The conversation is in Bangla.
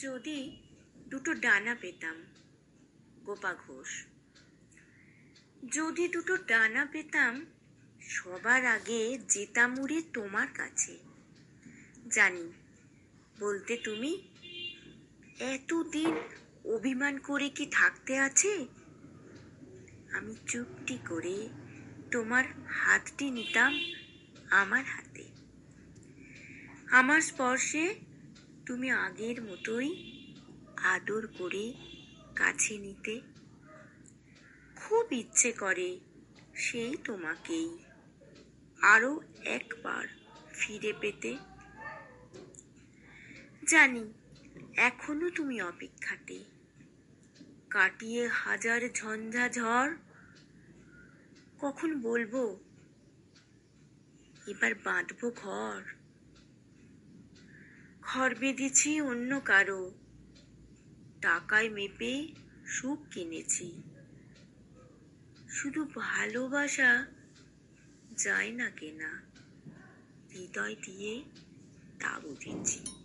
যদি দুটো ডানা পেতাম, গোপা ঘোষ। যদি দুটো ডানা পেতাম, সবার আগে যেতাম উড়ে তোমার কাছে। জানি, বলতে তুমি, এতদিন অভিমান করে কি থাকতে আছে? আমি চুপটি করে তোমার হাতটি নিতাম আমার হাতে। আমার স্পর্শে তুমি আগের মতোই আদর করে কাছে নিতে। খুব ইচ্ছে করে সেই তোমাকেই আরও একবার ফিরে পেতে। জানি এখনও তুমি অপেক্ষাতে। কাটিয়ে হাজার ঝঞ্ঝা ঝড়, কখন বলব? এবার বাঁধবো ঘর। ঘর বেঁধেছি অন্য কারও। টাকায় মেপে সুখ কিনেছি। শুধু ভালোবাসা যায় না কেনা। হৃদয় দিয়ে তা বুঝেছি